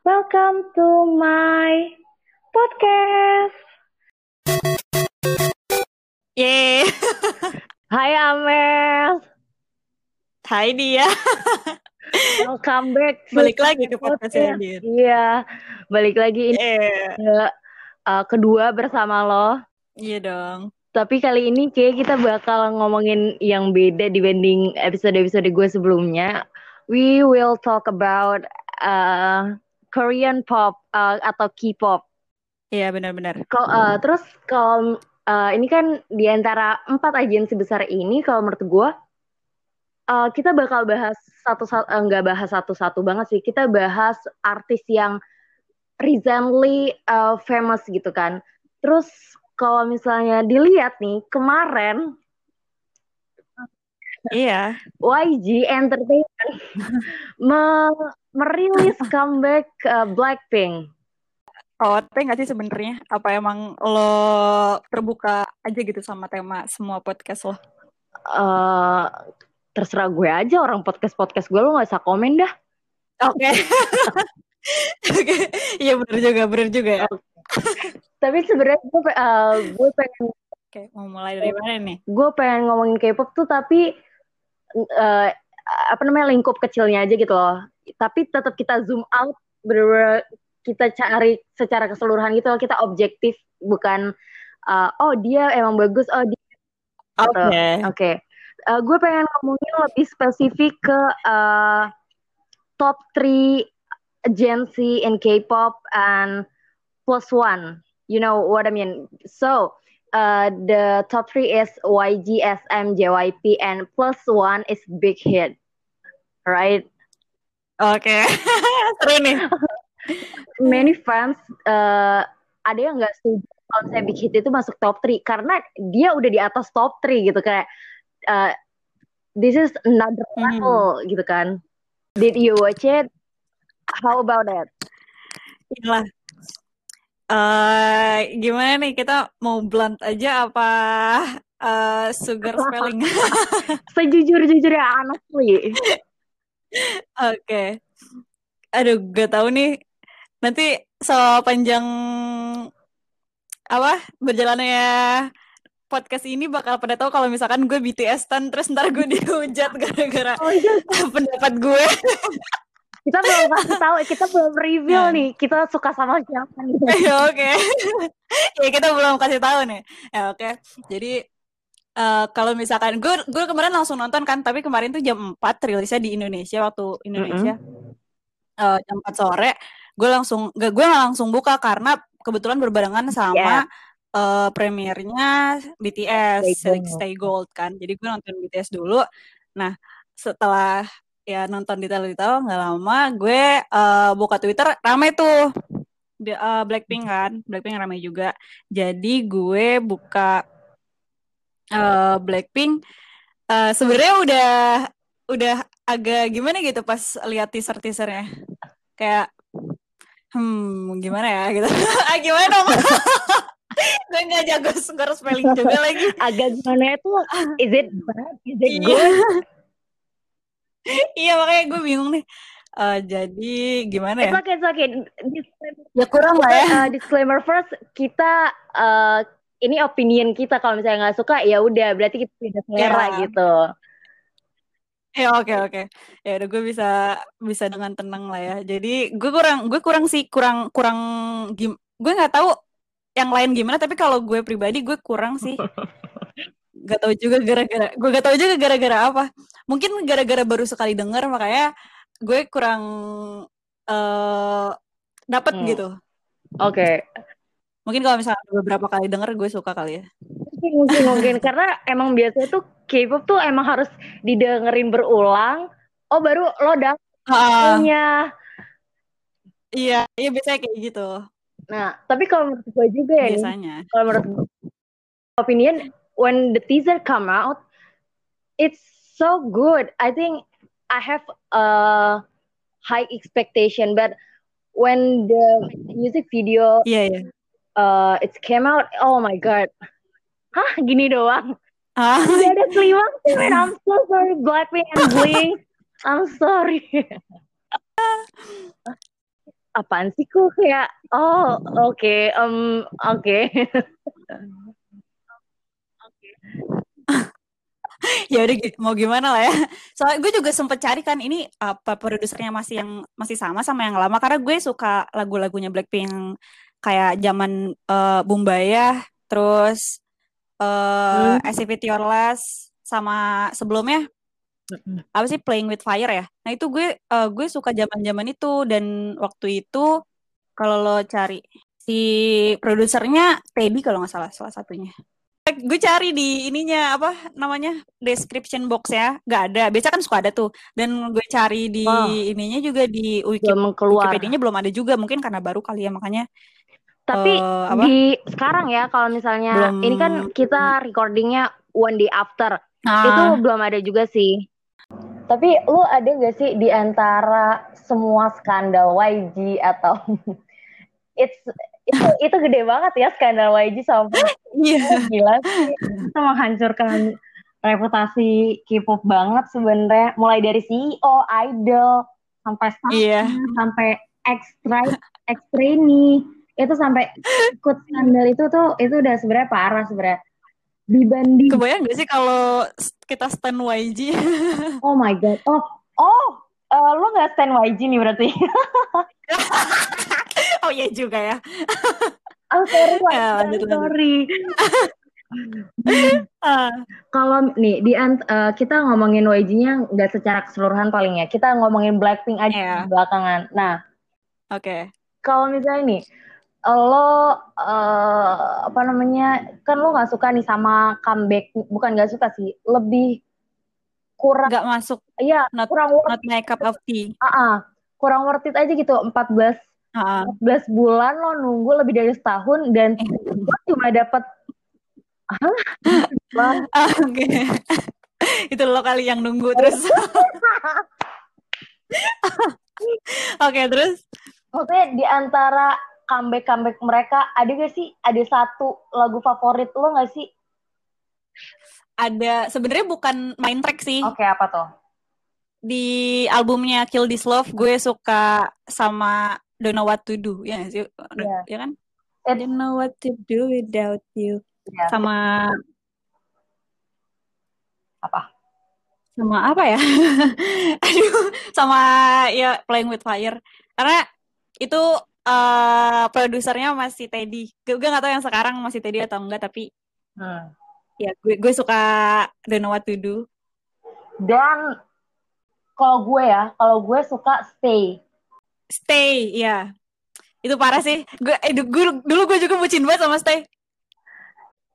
Welcome to my podcast. Yeay. Hai Amel. Hai dia. Welcome back. to Balik lagi ke podcast. dia. Iya, balik lagi ini Eh, ke, uh, kedua bersama lo. Iya dong. Tapi kali ini kayak kita bakal ngomongin yang beda dibanding episode-episode gue sebelumnya. We will talk about uh, Korean pop uh, atau K-pop. Iya benar-benar. Kalau uh, terus kalau uh, ini kan di antara empat agensi besar ini, kalau menurut gue, uh, kita bakal bahas satu satu nggak bahas satu-satu banget sih. Kita bahas artis yang recently uh, famous gitu kan. Terus kalau misalnya dilihat nih kemarin Iya. YG Entertainment me- merilis comeback uh, Blackpink. Prote nggak sih sebenarnya? Apa emang lo terbuka aja gitu sama tema semua podcast lo? Eh, terserah gue aja orang podcast podcast gue lo nggak usah komen dah. Oke. Oke. Iya benar juga, benar juga ya. Tapi sebenarnya gue, eh, gue pengen Oke, mau mulai dari mana nih? gue pengen ngomongin K-pop tuh tapi eh, apa namanya lingkup kecilnya aja gitu loh. Tapi tetap kita zoom out, bener kita cari secara keseluruhan gitu loh. Kita objektif bukan eh, oh dia emang bagus, oh dia Oke. Oke. Oke. Eh, gue pengen ngomongin lebih spesifik ke eh, top 3 agency in K-pop and plus one. You know what I mean? So, uh, the top three is YG, SM, JYP, and plus one is Big Hit. Right? Oke. Seru nih. Many fans uh, ada yang nggak setuju kalau misalnya Big Hit itu masuk top 3 karena dia udah di atas top 3 gitu kayak uh, this is another Hmm. level gitu kan. Did you watch it? How about it? Inilah. Eh, gimana nih kita mau blunt aja apa eh, sugar spelling? Sejujur-jujurnya honestly. Oke. Aduh, gak tahu nih. Nanti sepanjang apa berjalannya podcast ini bakal pada tahu kalau misalkan gue BTS stan terus ntar gue dihujat gara-gara Oh pendapat gue. kita belum kasih tahu, kita belum reveal Nah. nih kita suka sama siapa gitu. Ya oke. ya kita belum kasih tahu nih. Ya oke. Jadi eh, kalau misalkan gue gue kemarin langsung nonton kan, tapi kemarin tuh jam 4 rilisnya di Indonesia waktu Indonesia. Eh, jam 4 sore, gue langsung gak gue nggak langsung buka karena kebetulan berbarengan sama eh, premiernya BTS Stay, Gold. Stay Gold kan. Jadi gue nonton BTS dulu. Nah, setelah ya nonton detail-detail nggak lama, gue eh, buka Twitter rame tuh Di- eh, Blackpink kan, Blackpink rame juga. Jadi gue buka eh, Blackpink. eh, Sebenarnya udah udah agak gimana gitu pas lihat teaser-teasernya. Kayak hmm gimana ya gitu. ah gimana dong? gue nggak jago skor spelling juga lagi. Agak gimana itu? Is it bad? Is it Iya. good? Iya makanya gue bingung nih. Eh, jadi gimana ya? It's okay, it's okay. Disclaimer, Ya kurang lah ya. uh, disclaimer first, kita uh, ini opinion kita kalau misalnya nggak suka ya udah berarti kita beda selera Ya. gitu. Ya oke oke. Ya udah gue bisa bisa dengan tenang lah ya. Jadi gue kurang gue kurang sih kurang kurang gim gue nggak tahu yang lain gimana tapi kalau gue pribadi gue kurang sih. Gak tahu juga gara-gara gue gak tahu juga gara-gara apa. Mungkin gara-gara baru sekali denger makanya gue kurang eh dapat Hmm. gitu. Oke. Mungkin kalau misalnya beberapa kali denger gue suka kali ya. Mungkin, mungkin, mungkin. Karena emang biasanya tuh K-pop tuh emang harus didengerin berulang. Oh baru lo dapet Ah, punya. iya, iya biasanya kayak gitu Nah, tapi kalau menurut gue juga ya biasanya. kalau menurut gue, opinion, when the teaser come out, it's so good. I think I have a high expectation, but when the music video Iya iya. uh, it came out, oh my god, hah gini doang. Ah, Gak ada man. I'm so sorry Blackpink and Blink. I'm sorry. Apaan sih kok kayak oh oke okay, um oke. Okay. ya udah mau gimana lah ya. Soalnya gue juga sempet cari kan ini apa produsernya masih yang masih sama sama yang lama karena gue suka lagu-lagunya Blackpink kayak zaman uh, Bumbaya terus uh, hmm. Activity Your Last sama sebelumnya apa sih Playing with Fire ya. Nah itu gue uh, gue suka zaman-zaman itu dan waktu itu kalau lo cari si produsernya Teddy kalau nggak salah salah satunya. Gue cari di ininya apa namanya description box ya nggak ada. Biasa kan suka ada tuh. Dan gue cari di oh. ininya juga di Wiki, Wikipedia-nya belum ada juga mungkin karena baru kali ya makanya. Tapi uh, di sekarang ya kalau misalnya belum... ini kan kita recordingnya one day after. Ah. Itu belum ada juga sih. Tapi lu ada gak sih di antara semua skandal YG atau it's itu itu gede banget ya skandal YG sampai yeah. gila sih. Itu menghancurkan reputasi K-pop banget sebenarnya. Mulai dari CEO, idol sampai staff, yeah. sampai extra extra ini itu sampai ikut skandal itu tuh itu udah sebenarnya parah sebenarnya. Dibanding kebayang gak sih kalau kita stand YG oh my god. Oh oh uh, lo gak stand YG nih berarti oh iya juga ya. Oh sorry ya, lanjut, sorry. Uh. kalau nih di uh, kita ngomongin YG-nya nggak secara keseluruhan paling ya. Kita ngomongin Blackpink aja yeah. belakangan. Nah oke. okay. kalau misalnya nih lo uh, apa namanya kan lo nggak suka nih sama comeback bukan nggak suka sih lebih kurang nggak masuk. Iya kurang worth not my cup of tea. Uh -uh, kurang worth it aja gitu 14 uh. 14 bulan lo nunggu lebih dari setahun dan lo cuma dapat ah, oke. Itu lo kali yang nunggu terus. Oke okay, terus? Oke, di antara comeback comeback mereka ada gak sih? Ada satu lagu favorit lo gak sih? Ada sebenarnya bukan main track sih. Oke okay, apa tuh? Di albumnya Kill This Love gue suka sama Don't Know What to Do ya sih yeah. ya kan I don't know what to do without you yeah. sama apa sama apa ya aduh sama ya Playing with Fire karena itu uh, produsernya masih Teddy. Gue gak tahu yang sekarang masih Teddy atau enggak, tapi hmm. ya gue gue suka Don't Know What to Do. Dan kalau gue ya, kalau gue suka Stay. Stay, ya. Itu parah sih. Gue, eh, dulu gue juga bucin banget sama Stay.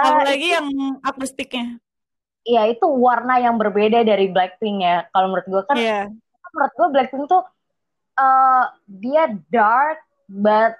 Uh, Apalagi itu, yang akustiknya. Iya, itu warna yang berbeda dari Blackpink ya. Kalau menurut gue kan, yeah. menurut gue Blackpink tuh uh, dia dark, but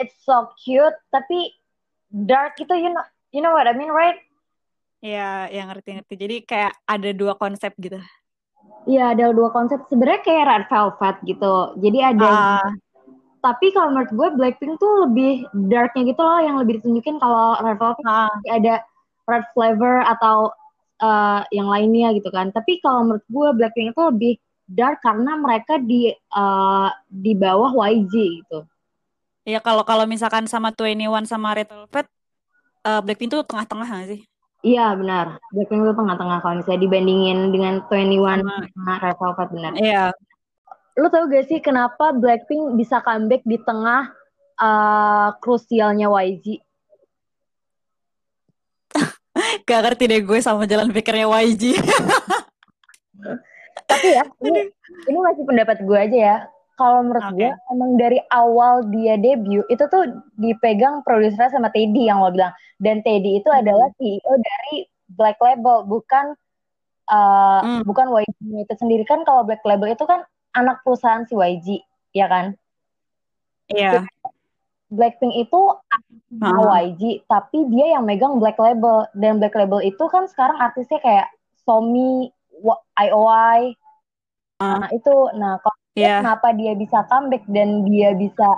it's so cute tapi dark itu you know you know what I mean right Iya, yang ngerti-ngerti. Jadi kayak ada dua konsep gitu. Iya, ada dua konsep. Sebenarnya kayak red velvet gitu. Jadi ada uh. tapi kalau menurut gue Blackpink tuh lebih darknya gitu loh yang lebih ditunjukin kalau red velvet uh. ada red flavor atau uh, yang lainnya gitu kan. Tapi kalau menurut gue Blackpink itu lebih dark karena mereka di uh, di bawah YG gitu. Ya kalau kalau misalkan sama Twenty One sama Red Velvet, uh, Blackpink tuh tengah-tengah gak sih? Iya benar, Blackpink tuh tengah-tengah kalau misalnya dibandingin dengan Twenty One sama Red Velvet benar. Iya. Lu tau gak sih kenapa Blackpink bisa comeback di tengah uh, krusialnya YG? gak ngerti deh gue sama jalan pikirnya YG. Tapi ya, ini, ini masih pendapat gue aja ya kalau menurut okay. gue emang dari awal dia debut itu tuh dipegang produsernya sama Teddy yang lo bilang dan Teddy itu hmm. adalah CEO dari Black Label bukan uh, hmm. bukan YG itu sendiri kan kalau Black Label itu kan anak perusahaan si YG ya kan iya yeah. Blackpink itu uh. YG tapi dia yang megang Black Label dan Black Label itu kan sekarang artisnya kayak Somi IOI uh. nah itu nah kalau yeah. kenapa dia bisa comeback dan dia bisa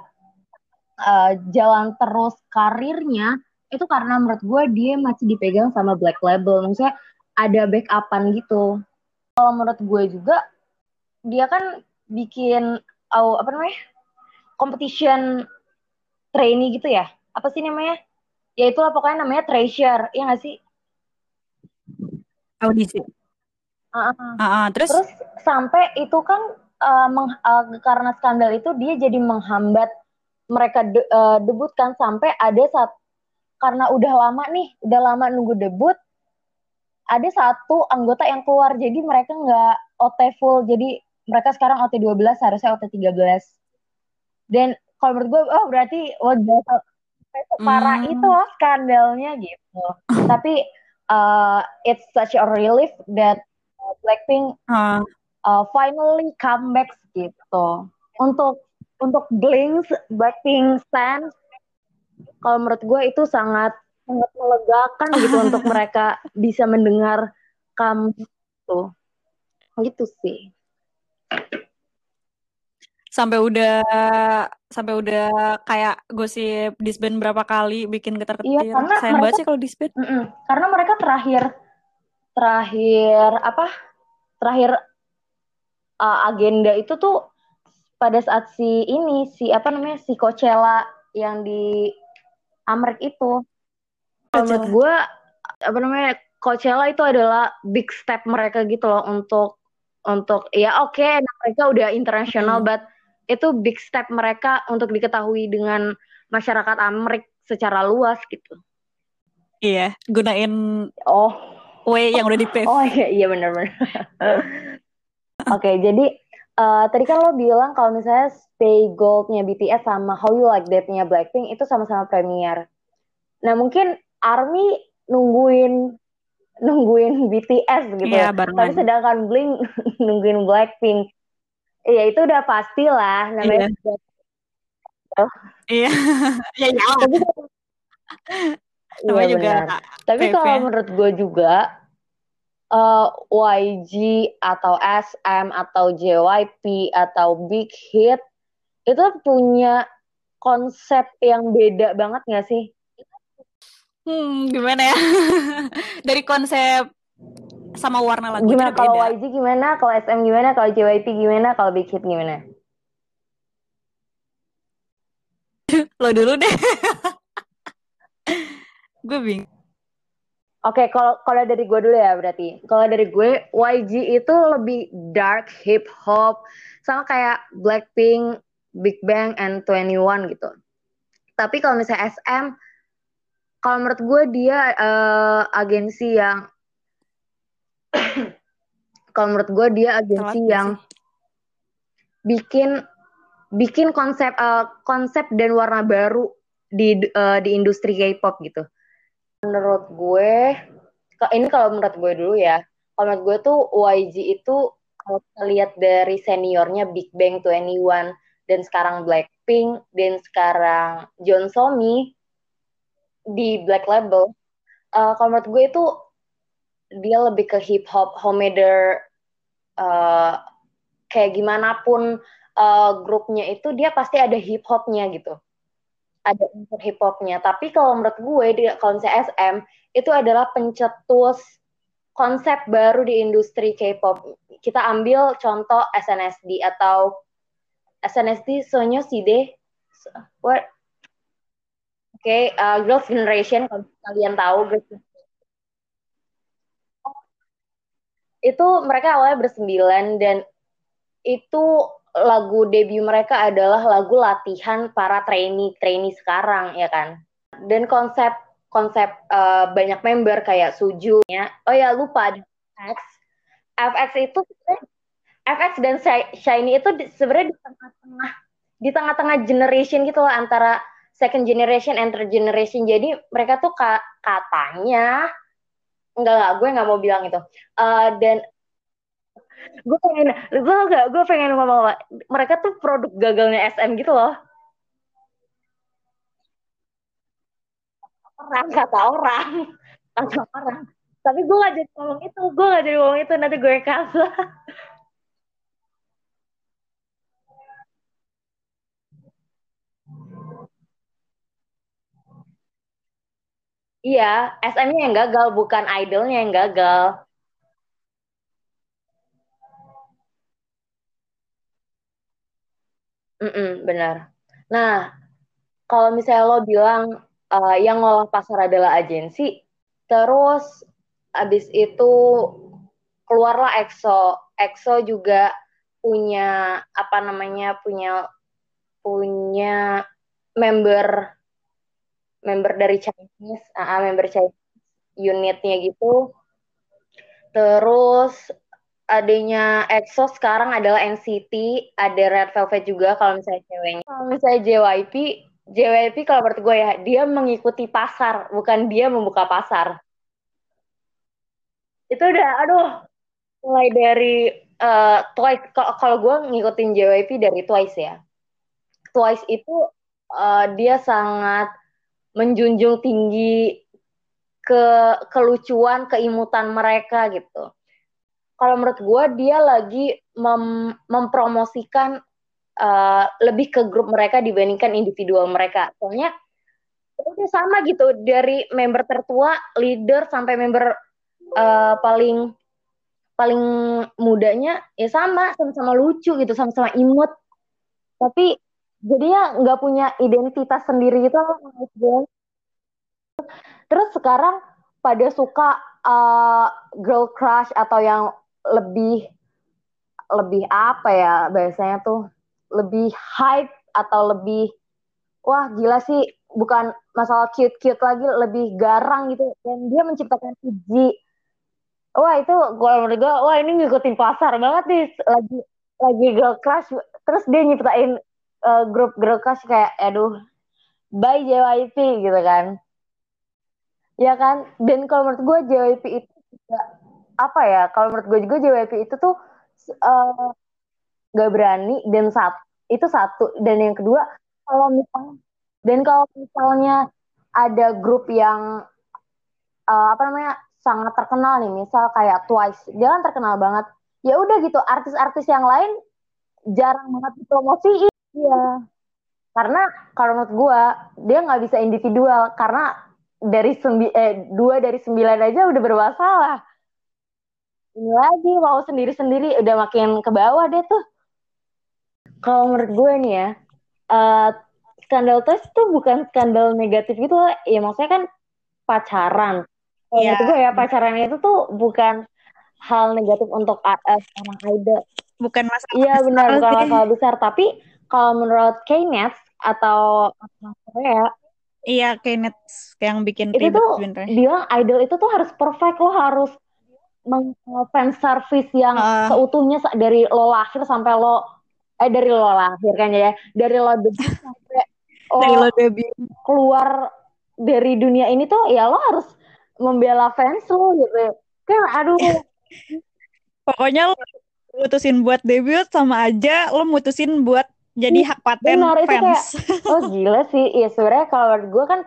uh, jalan terus karirnya itu karena menurut gue dia masih dipegang sama Black Label. Maksudnya ada backupan gitu. Kalau menurut gue juga dia kan bikin oh, apa namanya competition trainee gitu ya? Apa sih namanya? Ya itulah pokoknya namanya treasure ya nggak sih? Audisi. Uh, uh, uh, terus? Terus sampai itu kan uh, meng, uh, karena skandal itu dia jadi menghambat mereka de, uh, debut kan sampai ada saat karena udah lama nih udah lama nunggu debut ada satu anggota yang keluar. Jadi mereka nggak OT full. Jadi mereka sekarang OT 12 harusnya OT 13 dan kalau menurut gue oh berarti oh jasa separah hmm. itu loh skandalnya gitu. Tapi uh, it's such a relief that Blackpink uh. Uh, finally comeback gitu untuk untuk Blinks Blackpink fans kalau menurut gue itu sangat sangat melegakan gitu untuk mereka bisa mendengar kamu tuh gitu sih sampai udah sampai udah kayak gosip disband berapa kali bikin getar ketir. Iya, karena Sayang banget sih kalau disband. Mm -mm, karena mereka terakhir terakhir apa? Terakhir uh, agenda itu tuh pada saat si ini si apa namanya si Coachella yang di Amerika itu. Menurut gue apa namanya Coachella itu adalah big step mereka gitu loh untuk untuk ya oke okay, mereka udah internasional hmm. but itu big step mereka untuk diketahui dengan masyarakat Amerik secara luas gitu. Iya, gunain oh way yang udah di pave. Oh iya iya benar-benar. Oke, okay, jadi uh, tadi kan lo bilang kalau misalnya Stay Gold-nya BTS sama How You Like That-nya Blackpink itu sama-sama premier. Nah, mungkin ARMY nungguin nungguin BTS gitu. Iya, Tapi sedangkan Blink nungguin Blackpink. Iya itu udah pasti lah namanya. Iya. Iya. iya. Tapi, iya juga. Tapi kalau menurut gue juga uh, eh, YG atau SM atau JYP atau Big Hit itu punya konsep yang beda banget gak sih? Hmm, gimana ya? Dari konsep sama warna lagu gimana kalau YG gimana? Kalau SM gimana? Kalau JYP gimana? Kalau Big Hit gimana? Lo dulu deh. Gue bingung Oke, okay, kalau kalau dari gue dulu ya berarti. Kalau dari gue, YG itu lebih dark hip hop, sama kayak Blackpink, Big Bang, and 21 gitu. Tapi kalau misalnya SM, kalau menurut gue dia uh, agensi yang kalau menurut gue dia agensi yang bikin bikin konsep uh, konsep dan warna baru di uh, di industri K-pop gitu. Menurut gue, ini kalau menurut gue dulu ya, kalau menurut gue tuh YG itu kalau kita lihat dari seniornya Big Bang 21 dan sekarang Blackpink dan sekarang John Somi di Black Label, uh, kalau menurut gue itu dia lebih ke hip hop homemaker uh, kayak gimana pun uh, grupnya itu dia pasti ada hip hopnya gitu ada unsur hip hopnya tapi kalau menurut gue di konsep SM itu adalah pencetus konsep baru di industri K-pop. Kita ambil contoh SNSD atau SNSD Sonyo Side. What? Oke, okay, uh, Girls Generation kalau kalian tahu Girls itu mereka awalnya bersembilan dan itu lagu debut mereka adalah lagu latihan para trainee trainee sekarang ya kan? Dan konsep konsep uh, banyak member kayak Suju ya. Oh ya lupa FX FX itu FX dan Shiny itu sebenarnya di tengah-tengah di tengah-tengah generation gitu loh antara second generation and third generation. Jadi mereka tuh katanya enggak enggak gue nggak mau bilang itu. Uh, dan gue pengen gue gak gue pengen ngomong apa mereka tuh produk gagalnya SM gitu loh. Orang kata orang kata orang. Tapi gue gak jadi ngomong itu gue gak jadi ngomong itu nanti gue kalah. Iya, SM-nya yang gagal, bukan idolnya yang gagal. Mm-mm, benar. Nah, kalau misalnya lo bilang uh, yang ngolah pasar adalah agensi, terus abis itu keluarlah EXO. EXO juga punya apa namanya punya punya member member dari Chinese, uh, member Chinese unitnya gitu. Terus adanya EXO sekarang adalah NCT, ada Red Velvet juga kalau misalnya ceweknya. Kalau misalnya JYP, JYP kalau menurut gue ya, dia mengikuti pasar, bukan dia membuka pasar. Itu udah, aduh, mulai dari uh, Twice, kalau gue ngikutin JYP dari Twice ya. Twice itu uh, dia sangat menjunjung tinggi ke kelucuan, keimutan mereka gitu kalau menurut gue dia lagi mem mempromosikan uh, lebih ke grup mereka dibandingkan individual mereka. Soalnya itu sama gitu dari member tertua, leader sampai member uh, paling paling mudanya ya sama sama-sama lucu gitu sama-sama imut tapi jadinya nggak punya identitas sendiri gitu terus sekarang pada suka uh, girl crush atau yang lebih lebih apa ya biasanya tuh lebih hype atau lebih wah gila sih bukan masalah cute cute lagi lebih garang gitu. Dan dia menciptakan puji wah itu gue menurut gue wah ini ngikutin pasar banget nih. Lagi lagi girl crush terus dia nyiptain uh, grup girl crush kayak aduh bye JYP gitu kan. Ya kan? Dan kalau menurut gue JYP itu juga apa ya kalau menurut gue juga JYP itu tuh uh, gak berani dan satu itu satu. Dan yang kedua kalau misalnya dan kalau misalnya ada grup yang uh, apa namanya sangat terkenal nih misal kayak Twice dia kan terkenal banget. Ya udah gitu artis-artis yang lain jarang banget dipromosiin. Iya. Karena kalau menurut gue dia nggak bisa individual karena dari sembi eh, dua dari sembilan aja udah bermasalah ini lagi mau sendiri-sendiri udah makin ke bawah deh tuh. Kalau menurut gue nih ya, uh, skandal tes itu bukan skandal negatif gitu Ya maksudnya kan pacaran. Kalau yeah. menurut gue ya pacaran itu tuh bukan hal negatif untuk uh, seorang idol. Bukan masalah Iya benar bukan masalah besar. Tapi kalau menurut Knet atau Korea Iya, Knet yang bikin itu tuh bilang idol itu tuh harus perfect lo harus fan service yang uh. seutuhnya dari lo lahir sampai lo eh dari lo lahir kan ya dari lo debut sampai lo, dari lo debut keluar dari dunia ini tuh ya lo harus membela fans lo gitu kan aduh pokoknya lo mutusin buat debut sama aja lo mutusin buat jadi hak paten Benar, fans. Kayak, oh gila sih. Ya sebenarnya kalau gue kan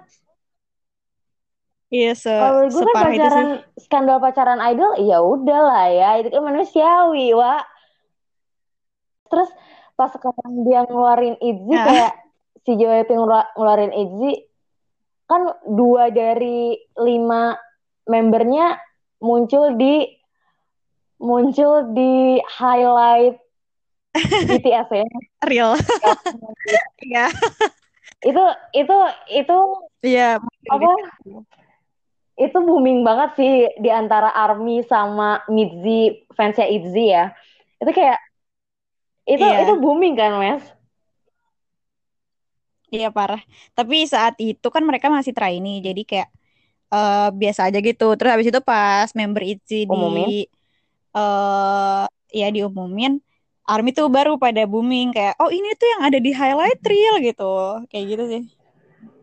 Iya, se Kalau gue kan pacaran skandal pacaran idol, ya udah lah ya, itu kan manusiawi, wa. Terus pas sekarang dia ngeluarin Itzy nah. kayak si JYP ngeluarin Itzy, kan dua dari lima membernya muncul di muncul di highlight BTS ya. Real. Iya. itu itu itu Iya. Apa? Itu booming banget sih di antara Army sama Mitzi fansnya Itzy ya. Itu kayak itu iya. itu booming kan mas? Iya parah. Tapi saat itu kan mereka masih trainee jadi kayak uh, biasa aja gitu. Terus habis itu pas member Itzy di uh, ya diumumin Army tuh baru pada booming. Kayak oh ini tuh yang ada di highlight reel gitu. Kayak gitu sih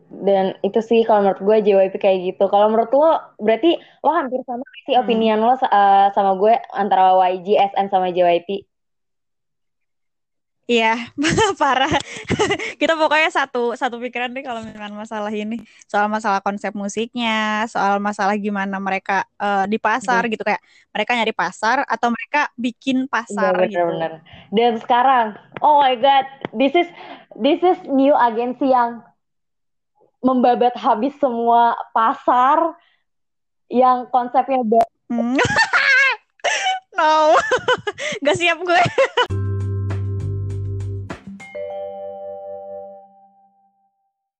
dan itu sih kalau menurut gue JYP kayak gitu kalau menurut lo berarti lo hampir sama sih hmm. opinion lo uh, sama gue antara YG, SN sama JYP Iya, parah. Kita pokoknya satu satu pikiran deh kalau misalnya masalah ini, soal masalah konsep musiknya, soal masalah gimana mereka uh, di pasar hmm. gitu kayak mereka nyari pasar atau mereka bikin pasar ya, bener, gitu. Bener. Dan sekarang, oh my god, this is this is new agensi yang membabat habis semua pasar yang konsepnya hmm. no gak siap gue